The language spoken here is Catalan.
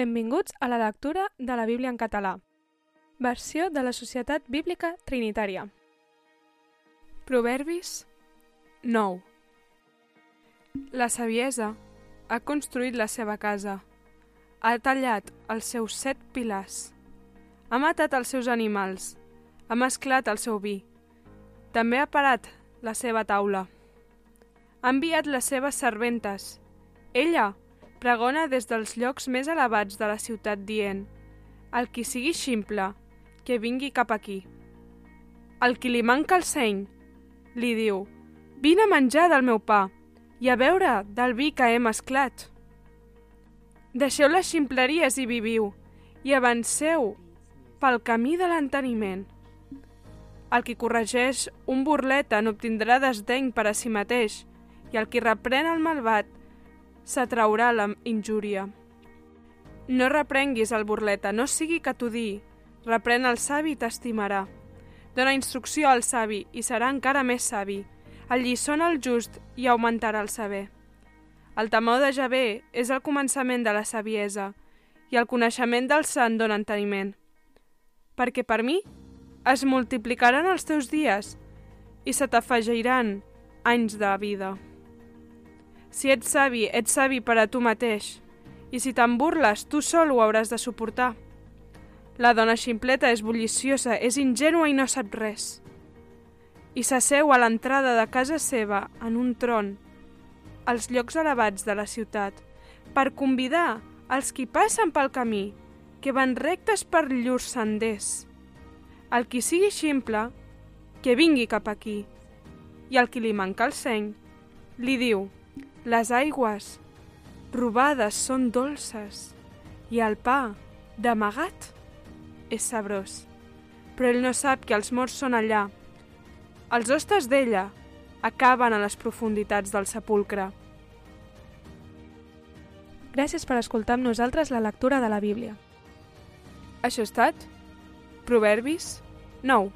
Benvinguts a la lectura de la Bíblia en català. Versió de la Societat Bíblica Trinitària. Proverbis 9 La saviesa ha construït la seva casa, ha tallat els seus set pilars, ha matat els seus animals, ha mesclat el seu vi, també ha parat la seva taula, ha enviat les seves serventes, ella pregona des dels llocs més elevats de la ciutat dient «El qui sigui ximple, que vingui cap aquí». El qui li manca el seny, li diu «Vine a menjar del meu pa i a beure del vi que he mesclat». Deixeu les ximpleries i viviu, i avanceu pel camí de l'enteniment. El qui corregeix un burleta n'obtindrà desdeny per a si mateix, i el qui reprèn el malvat s'atraurà la injúria. No reprenguis el burleta, no sigui que t'ho di. Reprèn el savi i t'estimarà. Dóna instrucció al savi i serà encara més savi. El lliçón al just i augmentarà el saber. El temor de Javé és el començament de la saviesa i el coneixement del sant dona enteniment. Perquè per mi es multiplicaran els teus dies i se t'afegiran anys de vida. Si ets savi, ets savi per a tu mateix, i si te'n burles, tu sol ho hauràs de suportar. La dona ximpleta és bulliciosa, és ingènua i no sap res. I s'asseu a l'entrada de casa seva, en un tron, als llocs elevats de la ciutat, per convidar els qui passen pel camí, que van rectes per llurs senders. El qui sigui ximple, que vingui cap aquí, i el qui li manca el seny, li diu les aigües robades són dolces i el pa d'amagat és sabrós. Però ell no sap que els morts són allà. Els hostes d'ella acaben a les profunditats del sepulcre. Gràcies per escoltar amb nosaltres la lectura de la Bíblia. Això ha estat Proverbis 9.